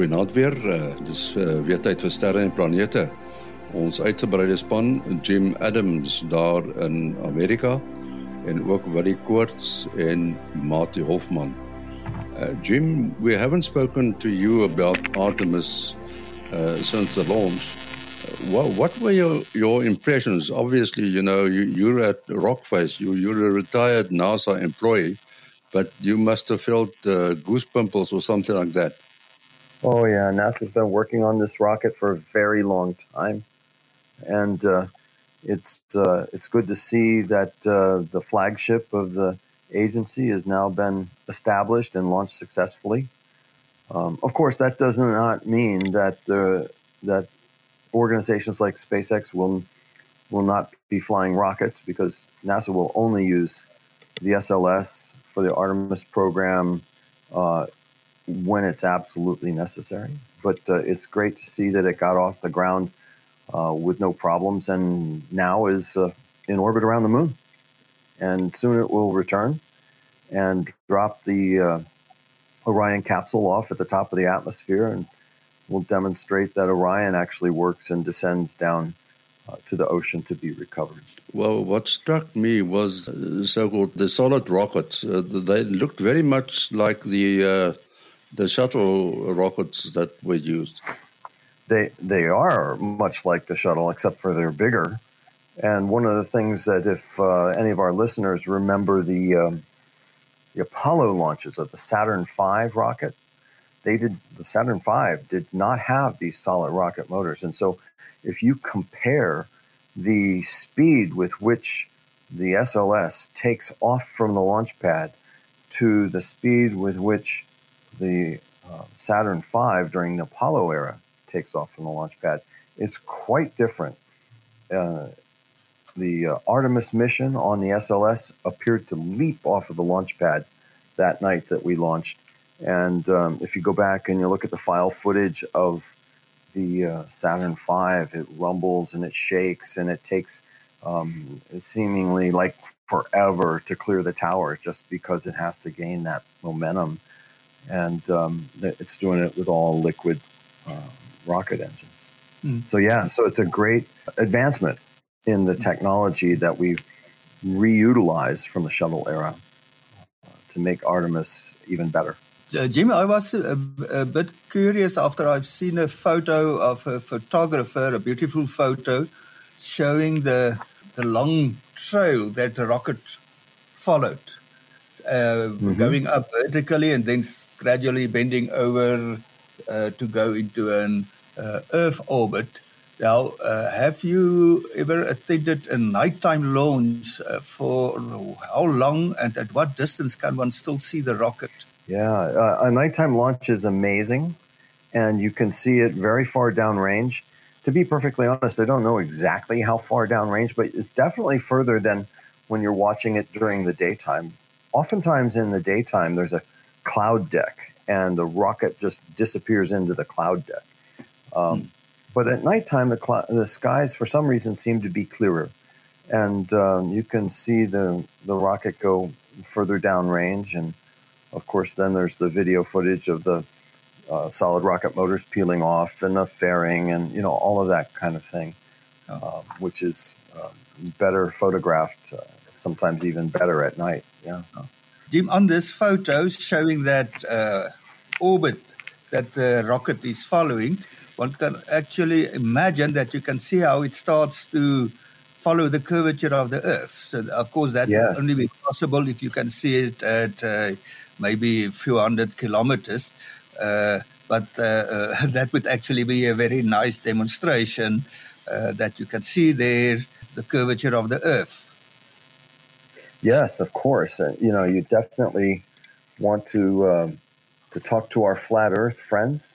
Goeienaand weer. Uh, dis uh, weer tyd vir sterre en planete. Ons uitgebreide span Jim Adams daar in Amerika en ook Willie Koorts en Mati Hofman. Uh, Jim, we haven't spoken to you about Artemis uh, since the launch. What, what were your, your impressions? Obviously, you know, you, you're at Rockface, you, you're a retired NASA employee, but you must have felt uh, goosebumps or something like that. Oh yeah, NASA's been working on this rocket for a very long time, and uh, it's uh, it's good to see that uh, the flagship of the agency has now been established and launched successfully. Um, of course, that does not mean that the that organizations like SpaceX will will not be flying rockets because NASA will only use the SLS for the Artemis program uh, when it's absolutely necessary. But uh, it's great to see that it got off the ground uh, with no problems and now is uh, in orbit around the moon. And soon it will return and drop the uh, Orion capsule off at the top of the atmosphere and will demonstrate that Orion actually works and descends down uh, to the ocean to be recovered. Well, what struck me was uh, so-called the solid rockets. they looked very much like the the shuttle rockets that were used. They they are much like the shuttle, except for they're bigger. And one of the things that, if uh, any of our listeners remember the um, the Apollo launches of the Saturn V rocket, they did the Saturn V did not have these solid rocket motors, and so if you compare the speed with which the SLS takes off from the launch pad to the speed with which the uh, Saturn V during the Apollo era takes off from the launch pad is quite different. Uh, the uh, Artemis mission on the SLS appeared to leap off of the launch pad that night that we launched. And um, if you go back and you look at the file footage of the uh, Saturn V, it rumbles and it shakes and it takes um, seemingly like forever to clear the tower just because it has to gain that momentum and um, it's doing it with all liquid uh, rocket engines. Mm. So yeah, so it's a great advancement in the technology that we've reutilized from the shuttle era uh, to make Artemis even better. Uh, Jim, I was a, a, bit curious after I've seen a photo of a photographer, a beautiful photo showing the the long trail that the rocket followed, uh, mm-hmm. going up vertically and then gradually bending over uh, to go into an uh, Earth orbit. Now, uh, have you ever attended a nighttime launch uh, for how long and at what distance can one still see the rocket? Yeah, uh, a nighttime launch is amazing, and you can see it very far downrange. To be perfectly honest, I don't know exactly how far downrange, but it's definitely further than when you're watching it during the daytime. Oftentimes in the daytime, there's a cloud deck, and the rocket just disappears into the cloud deck. Um, mm. But at nighttime, the, cl- the skies, for some reason, seem to be clearer, and um, you can see the the rocket go further down range. And of course, then there's the video footage of the uh, solid rocket motors peeling off and the fairing, and you know all of that kind of thing, uh, which is uh, better photographed, uh, sometimes even better at night. Yeah. Jim, on this photo showing that uh, orbit that the rocket is following, one can actually imagine that you can see how it starts to follow the curvature of the Earth. So, of course, that yes. only be possible if you can see it at uh, maybe a few hundred kilometers. Uh, but uh, uh that would actually be a very nice demonstration uh, that you can see there the curvature of the Earth. Yes, of course. Uh, you know, you definitely want to um, to talk to our flat Earth friends.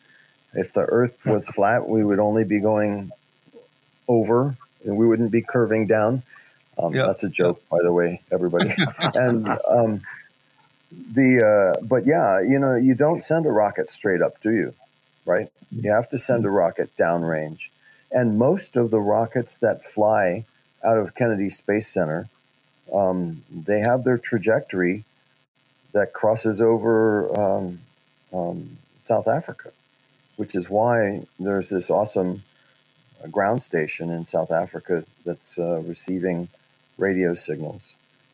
If the Earth was flat, we would only be going over, and we wouldn't be curving down. Um, yeah. That's a joke, by the way, everybody. and um, the uh, but yeah, you know, you don't send a rocket straight up, do you? Right? You have to send a rocket downrange, and most of the rockets that fly out of Kennedy Space Center um, they have their trajectory that crosses over um, um, South Africa. which is why there's this awesome uh, ground station in South Africa that's uh, receiving radio signals.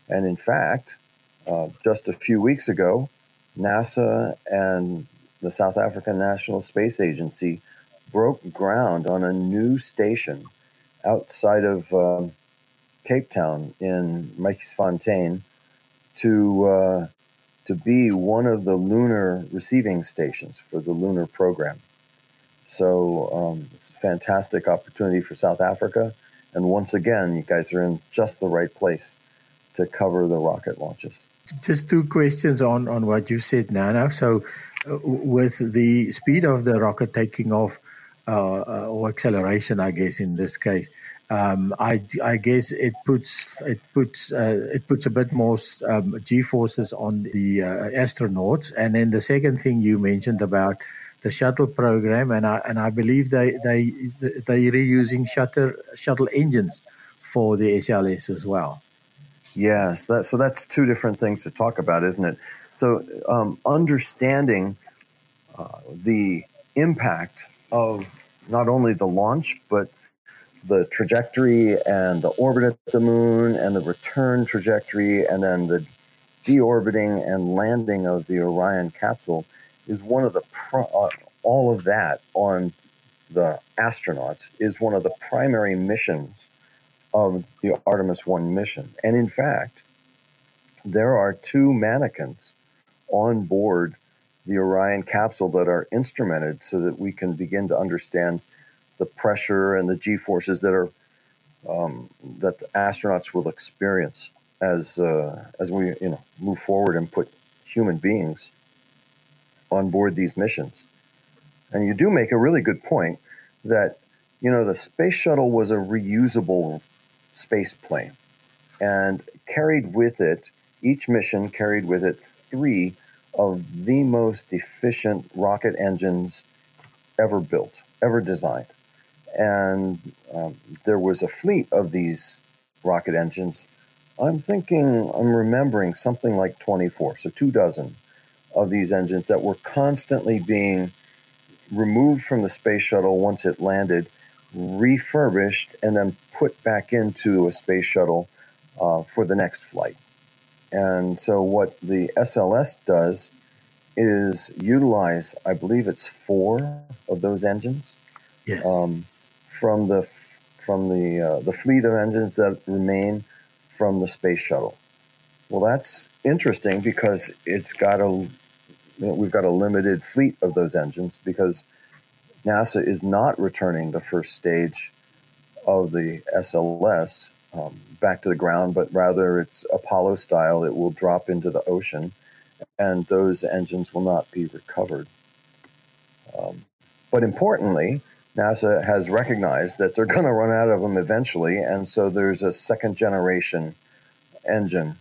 And in fact, uh, just a few weeks ago, NASA and the South African National Space Agency broke ground on a new station outside of um, Cape Town in Matjiesfontein to uh, to be one of the lunar receiving stations for the lunar program. So um, it's a fantastic opportunity for South Africa, and once again, you guys are in just the right place to cover the rocket launches. Just two questions on on what you said, Nana. So, uh, with the speed of the rocket taking off, uh, uh, or acceleration, I guess in this case, um, I, I, guess it puts it puts uh, it puts a bit more um, g forces on the uh, astronauts. And then the second thing you mentioned about the shuttle program, and I and I believe they they they reusing shuttle shuttle engines for the SLS as well. Yes, that, so that's two different things to talk about, isn't it? So um, understanding uh, the impact of not only the launch but the trajectory and the orbit at the moon and the return trajectory and then the deorbiting and landing of the Orion capsule is one of the pro- uh, all of that on the astronauts is one of the primary missions of the Artemis 1 mission. And in fact, there are two mannequins on board the Orion capsule that are instrumented so that we can begin to understand the pressure and the g forces that are um, that the astronauts will experience as uh, as we you know move forward and put human beings on board these missions. And you do make a really good point that you know the space shuttle was a reusable space plane and carried with it each mission carried with it three of the most efficient rocket engines ever built, ever designed and um, there was a fleet of these rocket engines. I'm thinking, I'm remembering something like 24, so two dozen of these engines that were constantly being removed from the space shuttle once it landed, refurbished, and then put back into a space shuttle uh, for the next flight. And so, what the SLS does is utilize, I believe it's four of those engines. Yes. Um, from the from the uh, the fleet of engines that remain from the space shuttle. Well, that's interesting because it's got a you know, we've got a limited fleet of those engines because NASA is not returning the first stage of the SLS um, back to the ground, but rather it's Apollo style. It will drop into the ocean, and those engines will not be recovered. Um, but importantly, NASA has recognized that they're going to run out of them eventually, and so there's a second generation engine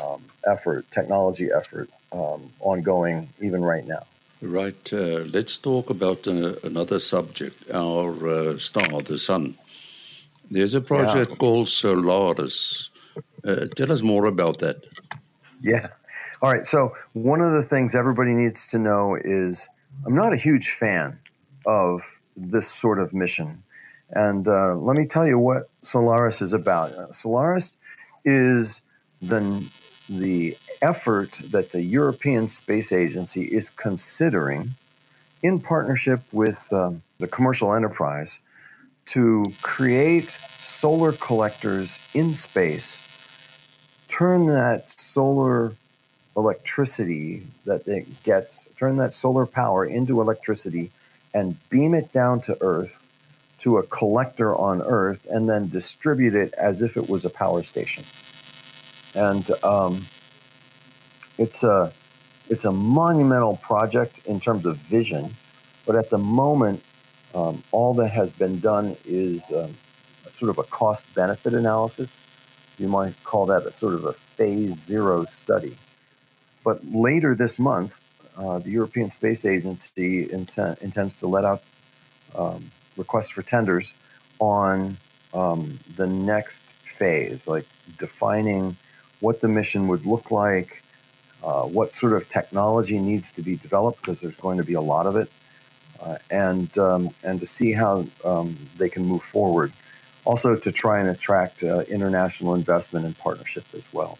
um, effort, technology effort, um, ongoing even right now. Right. Uh, let's talk about uh, another subject our uh, star, the sun. There's a project yeah. called Solaris. Uh, tell us more about that. Yeah. All right. So, one of the things everybody needs to know is I'm not a huge fan of this sort of mission. And uh, let me tell you what Solaris is about. Uh, Solaris is the, the effort that the European Space Agency is considering in partnership with um, the commercial enterprise to create solar collectors in space, turn that solar electricity that it gets, turn that solar power into electricity and beam it down to Earth to a collector on Earth and then distribute it as if it was a power station. And um, it's a it's a monumental project in terms of vision, but at the moment, um, all that has been done is um, sort of a cost benefit analysis. You might call that a sort of a phase zero study. But later this month, uh, the European Space Agency intends to let out um, requests for tenders on um, the next phase, like defining what the mission would look like, uh, what sort of technology needs to be developed, because there's going to be a lot of it, uh, and um, and to see how um, they can move forward. Also, to try and attract uh, international investment and partnership as well.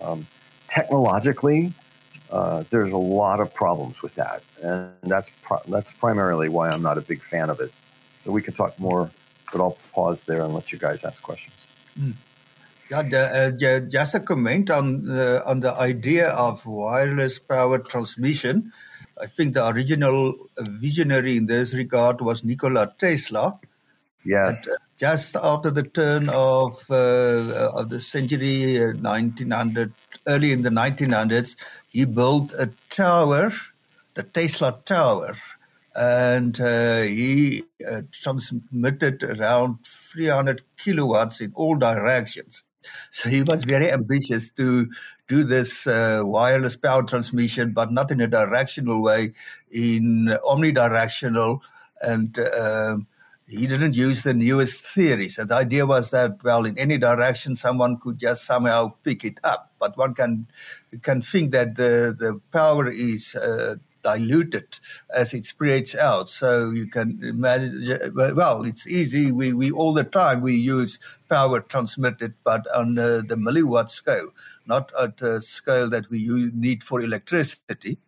Um, technologically, uh, there's a lot of problems with that, and that's pro- that's primarily why I'm not a big fan of it. So we can talk more, but I'll pause there and let you guys ask questions. Mm. Yeah, uh, just a comment on the on the idea of wireless power transmission. I think the original visionary in this regard was Nikola Tesla. Yes. And, uh, just after the turn of uh, of the century, 1900, uh, early in the 1900s, he built a tower, the Tesla Tower, and uh, he uh, transmitted around 300 kilowatts in all directions. So he was very ambitious to do this uh, wireless power transmission, but not in a directional way, in omnidirectional. And uh, he didn't use the newest theories. And the idea was that, well, in any direction, someone could just somehow pick it up. But one can can think that the, the power is uh, diluted as it spreads out. So you can imagine, well, it's easy. We, we all the time we use power transmitted, but on the, the milliwatt scale, not at the scale that we use, need for electricity.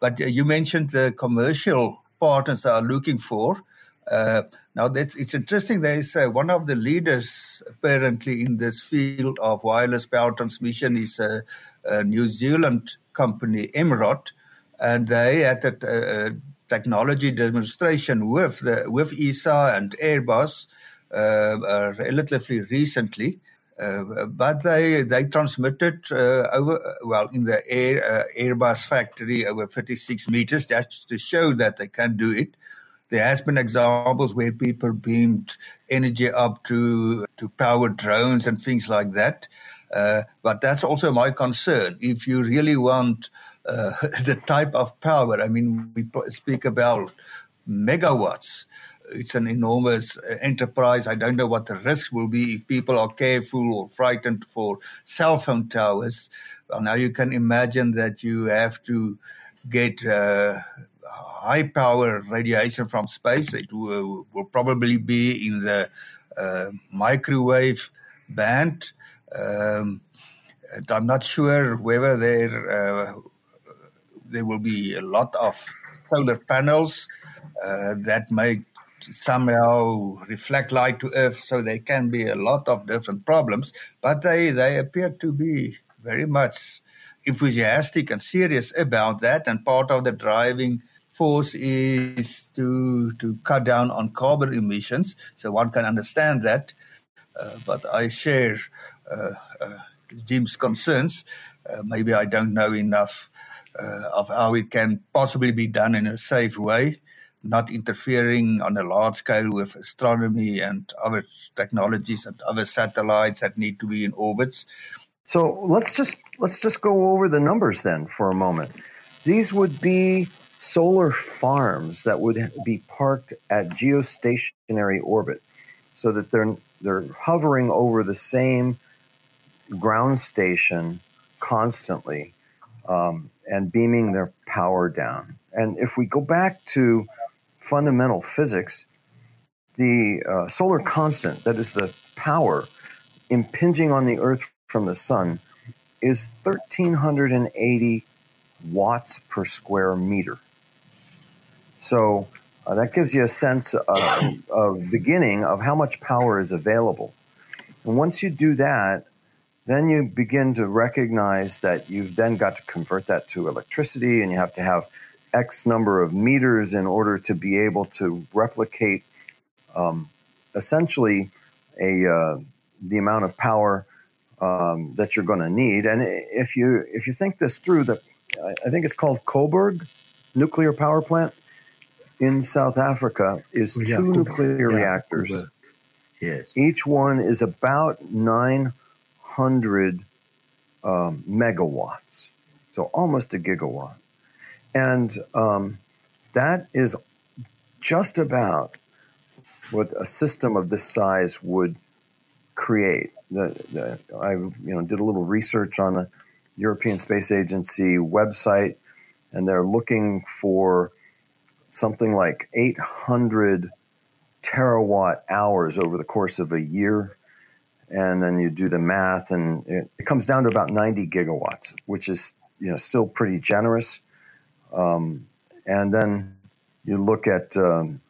But uh, you mentioned the commercial partners that are looking for. Uh, now, that's, it's interesting. There is uh, one of the leaders apparently in this field of wireless power transmission is a, a New Zealand company, Emrod, and they had a, a technology demonstration with the, with ESA and Airbus uh, uh, relatively recently. Uh, but they they transmitted uh, over well in the air uh, Airbus factory over 56 meters just to show that they can do it. There has been examples where people beamed energy up to to power drones and things like that. Uh, but that's also my concern. If you really want uh, the type of power. I mean, we speak about megawatts. It's an enormous uh, enterprise. I don't know what the risk will be if people are careful or frightened for cell phone towers. Well, now you can imagine that you have to get uh, high power radiation from space. It will, will probably be in the uh, microwave band. Um, I'm not sure whether there uh, there will be a lot of solar panels uh, that may somehow reflect light to Earth. So there can be a lot of different problems, but they, they appear to be very much enthusiastic and serious about that. And part of the driving force is to to cut down on carbon emissions. So one can understand that. Uh, but I share Jim's concerns. Uh, maybe I don't know enough uh, of how it can possibly be done in a safe way, not interfering on a large scale with astronomy and other technologies and other satellites that need to be in orbits. So let's just let's just go over the numbers then for a moment. These would be solar farms that would be parked at geostationary orbit, so that they're they're hovering over the same ground station constantly um, and beaming their power down. And if we go back to fundamental physics, the uh, solar constant, that is the power impinging on the Earth from the sun, is 1380 watts per square meter. So uh, that gives you a sense of, of beginning of how much power is available. And once you do that, then you begin to recognize that you've then got to convert that to electricity and you have to have X number of meters in order to be able to replicate um, essentially a uh, the amount of power um, that you're going to need. And if you if you think this through, the I think it's called Koeberg nuclear power plant in South Africa is oh, yeah, two nuclear yeah, reactors. Yes, each one is about nine hundred um, megawatts, so almost a gigawatt, and um, that is just about what a system of this size would create. The, the, I you know did a little research on the European Space Agency website, and they're looking for something like 800 terawatt hours over the course of a year. And then you do the math, and it, it comes down to about 90 gigawatts, which is you know still pretty generous. Um, and then you look at um,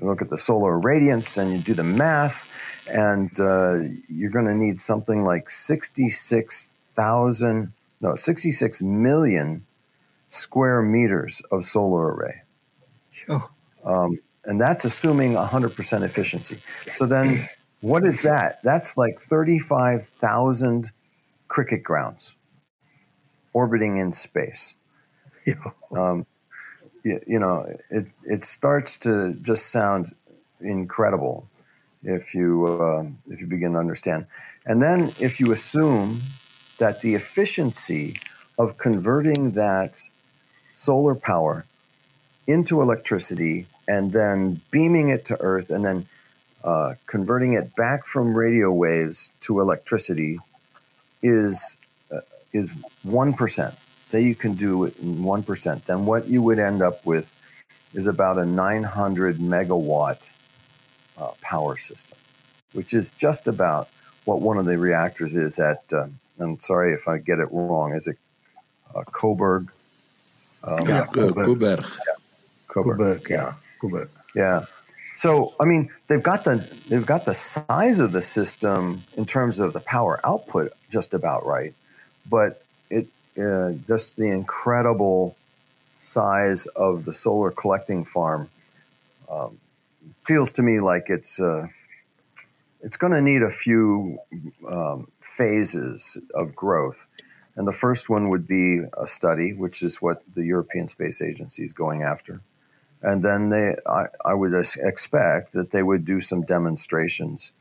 you look at the solar radiance, and you do the math, and uh, you're going to need something like 66,000, no, 66 million square meters of solar array. Oh. Um, and that's assuming 100% efficiency. So then, what is that? That's like 35,000 cricket grounds orbiting in space. Um, you, you, know, it, it starts to just sound incredible if you, uh, if you begin to understand. And then, if you assume that the efficiency of converting that solar power into electricity and then beaming it to Earth and then uh, converting it back from radio waves to electricity is uh, is one percent. Say you can do it in one percent, then what you would end up with is about a 900 megawatt uh, power system, which is just about what one of the reactors is at. Uh, I'm sorry if I get it wrong. Is it uh, Koeberg? Um, yeah, Koeberg. Yeah. Koeberg. Yeah. Koeberg. Yeah. So I mean, they've got the they've got the size of the system in terms of the power output just about right, but it uh, just the incredible size of the solar collecting farm um, feels to me like it's uh, it's going to need a few um, phases of growth. And the first one would be a study, which is what the European Space Agency is going after and then they, I, I would expect that they would do some demonstrations.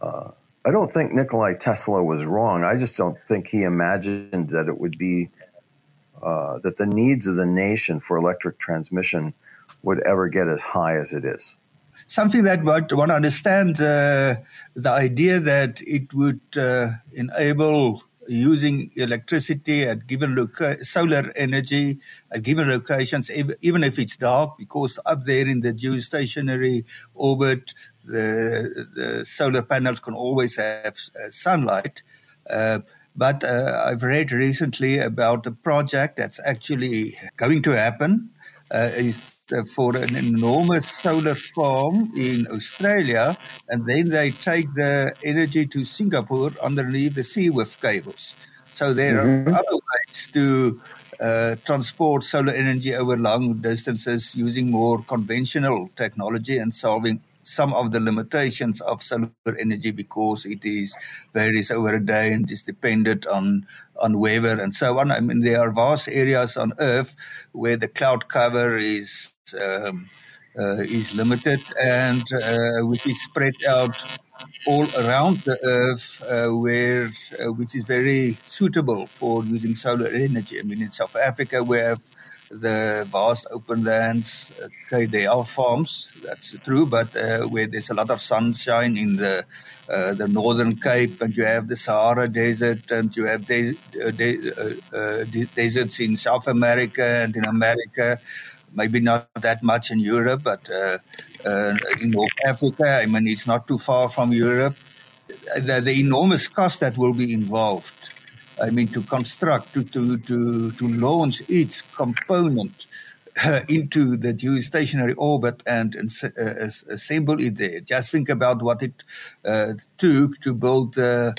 Uh, I don't think Nikolai Tesla was wrong. I just don't think he imagined that it would be uh, that the needs of the nation for electric transmission would ever get as high as it is. Something that one understands uh, the idea that it would uh, enable using electricity at given loca- solar energy at given locations, even if it's dark, because up there in the geostationary orbit, the, the solar panels can always have uh, sunlight. Uh, but uh, I've read recently about a project that's actually going to happen. Uh, is for an enormous solar farm in Australia, and then they take the energy to Singapore underneath the sea with cables. So there mm-hmm. are other ways to uh, transport solar energy over long distances using more conventional technology and solving some of the limitations of solar energy because it is varies over a day and is dependent on on weather and so on. I mean, there are vast areas on Earth where the cloud cover is um, uh, is limited and uh, which is spread out all around the Earth, uh, where which is very suitable for using solar energy. I mean, in South Africa, we have the vast open lands. Okay, they are farms, that's true, but uh, where there's a lot of sunshine in the uh, the northern Cape, and you have the Sahara Desert, and you have uh, de- deserts in South America and in America. Maybe not that much in Europe, but uh, in North Africa, I mean, it's not too far from Europe. The, the enormous cost that will be involved I mean, to construct, to, to, to, to launch each component uh, into the geostationary orbit and, and uh, assemble it there. Just think about what it uh, took to build uh,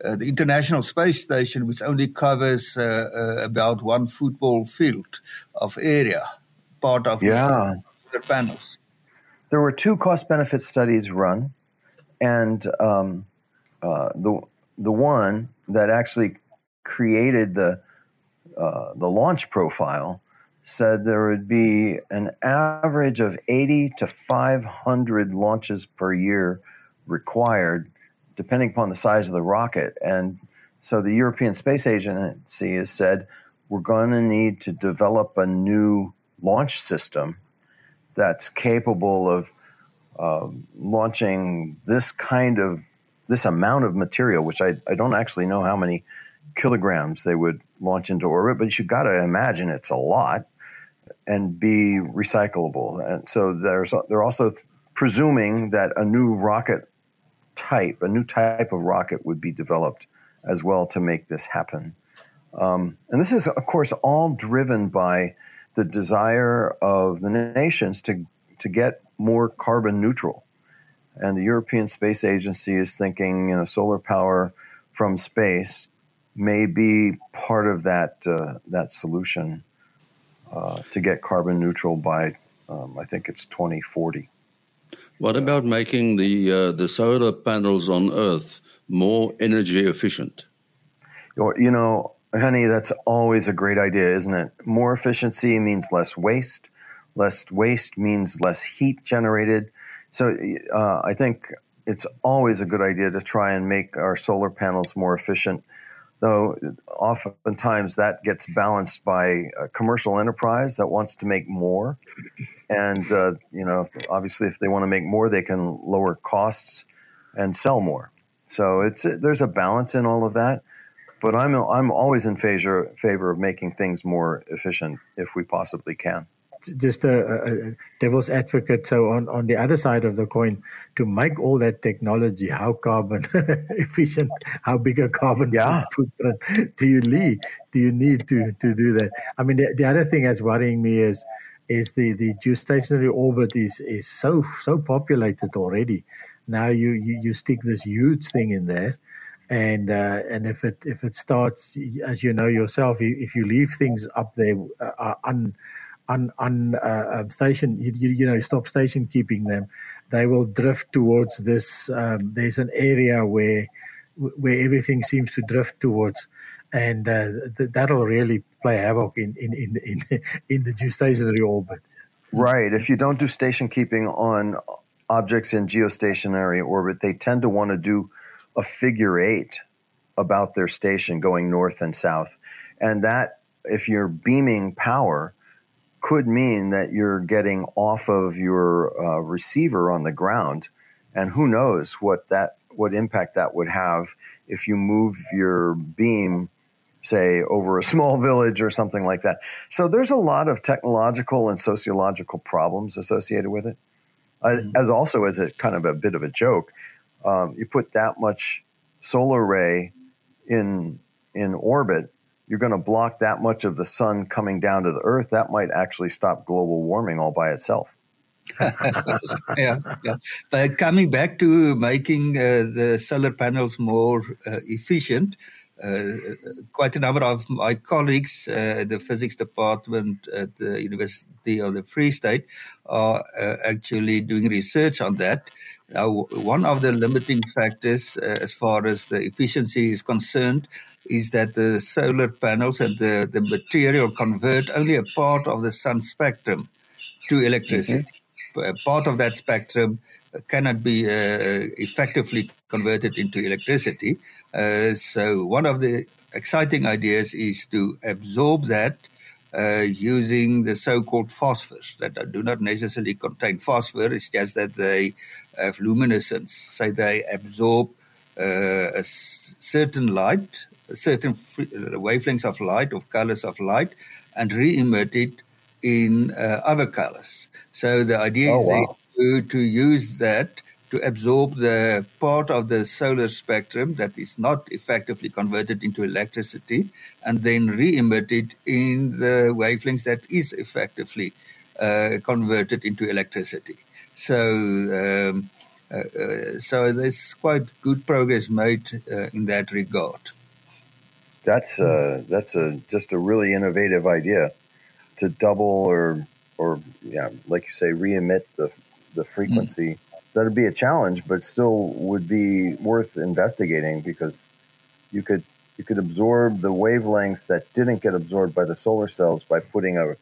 the International Space Station, which only covers uh, uh, about one football field of area, part of yeah. the panels. There were two cost benefit studies run, and um, the the one that actually created the uh, the launch profile said there would be an average of 80 to 500 launches per year required, depending upon the size of the rocket. And so the European Space Agency has said we're going to need to develop a new launch system that's capable of uh, launching this kind of this amount of material, which I, I don't actually know how many kilograms they would launch into orbit, but you've got to imagine it's a lot. and be recyclable. And so there's they're also presuming that a new rocket type, a new type of rocket, would be developed as well to make this happen. Um, and this is, of course, all driven by the desire of the nations to to get more carbon neutral. And the European Space Agency is thinking, you know, solar power from space may be part of that uh, that solution uh, to get carbon neutral by, um, I think it's 2040. What about making the uh, the solar panels on Earth more energy efficient? You know, honey, that's always a great idea, isn't it? More efficiency means less waste. Less waste means less heat generated. So uh, I think it's always a good idea to try and make our solar panels more efficient. Though oftentimes that gets balanced by a commercial enterprise that wants to make more, and uh, you know, obviously, if they want to make more, they can lower costs and sell more. So it's there's a balance in all of that but I'm I'm always in favor favor of making things more efficient if we possibly can. Just a, a, devil's advocate. So on on the other side of the coin, to make all that technology, how carbon efficient, how big a carbon yeah. footprint do you need? Do you need to to do that? I mean, the, the other thing that's worrying me is is the the geostationary orbit is is so so populated already. Now you you, you stick this huge thing in there and uh, and if it if it starts as you know yourself if you leave things up there uh, un un, un uh, um, station you, you, you know stop station keeping them they will drift towards this um, there's an area where where everything seems to drift towards. And uh, th- that'll really play havoc in in in in, in the geostationary orbit. Right. If you don't do station keeping on objects in geostationary orbit they tend to want to do a figure eight about their station going north and south. And that, if you're beaming power, could mean that you're getting off of your uh, receiver on the ground. And who knows what that what impact that would have if you move your beam say over a small village or something like that. So there's a lot of technological and sociological problems associated with it. Mm-hmm. as also as a kind of a bit of a joke um, you put that much solar ray in in orbit, you're going to block that much of the sun coming down to the Earth. That might actually stop global warming all by itself. yeah, yeah. But coming back to making uh, the solar panels more uh, efficient, uh, quite a number of my colleagues uh, the physics department at the University of the Free State are uh, actually doing research on that. Now, one of the limiting factors uh, as far as the efficiency is concerned is that the solar panels and the, the material convert only a part of the sun spectrum to electricity. Mm-hmm. Part of that spectrum cannot be uh, effectively converted into electricity. Uh, so, one of the exciting ideas is to absorb that uh, using the so-called phosphors that do not necessarily contain phosphor. It's just that they have luminescence, so they absorb uh, a certain light, a certain wavelengths of light, of colors of light, and re-emit it in uh, other colors. So the idea oh, is wow. to, to use that to absorb the part of the solar spectrum that is not effectively converted into electricity and then re-emit it in the wavelengths that is effectively uh, converted into electricity. So, um, uh, uh, so there's quite good progress made uh, in that regard. That's uh, that's a just a really innovative idea to double or or yeah, like you say, re-emit the the frequency. Mm that'd be a challenge, but still would be worth investigating because you could you could absorb the wavelengths that didn't get absorbed by the solar cells by putting a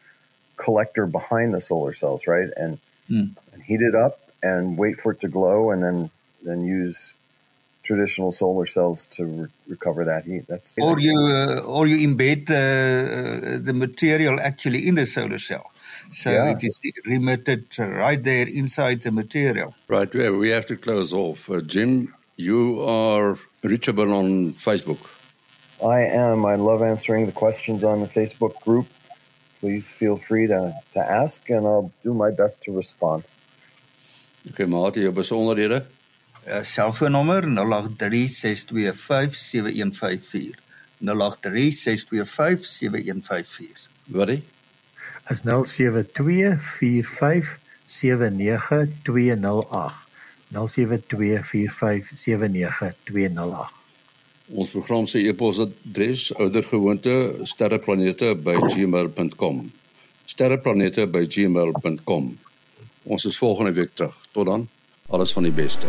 collector behind the solar cells, right? And, mm. and heat it up and wait for it to glow, and then then use traditional solar cells to re- recover that heat. That's or you uh, or you embed the uh, the material actually in the solar cell. So yeah. it is remitted right there inside the material. Right. Yeah, we have to close off. Uh, Jim, you are reachable on Facebook. I am. I love answering the questions on the Facebook group. please feel free to, to ask and I'll do my best to respond. Okay, Mati, jou besonderhede? Uh, selfoonnommer 0836257154. 0836257154. Wat is? Is 0724579208. 0724579208. Ons program se e-posadres oudergewoonte sterreplanete@gmail.com. sterreplanete@gmail.com. Ons is volgende week terug. Tot dan. Alles van die beste.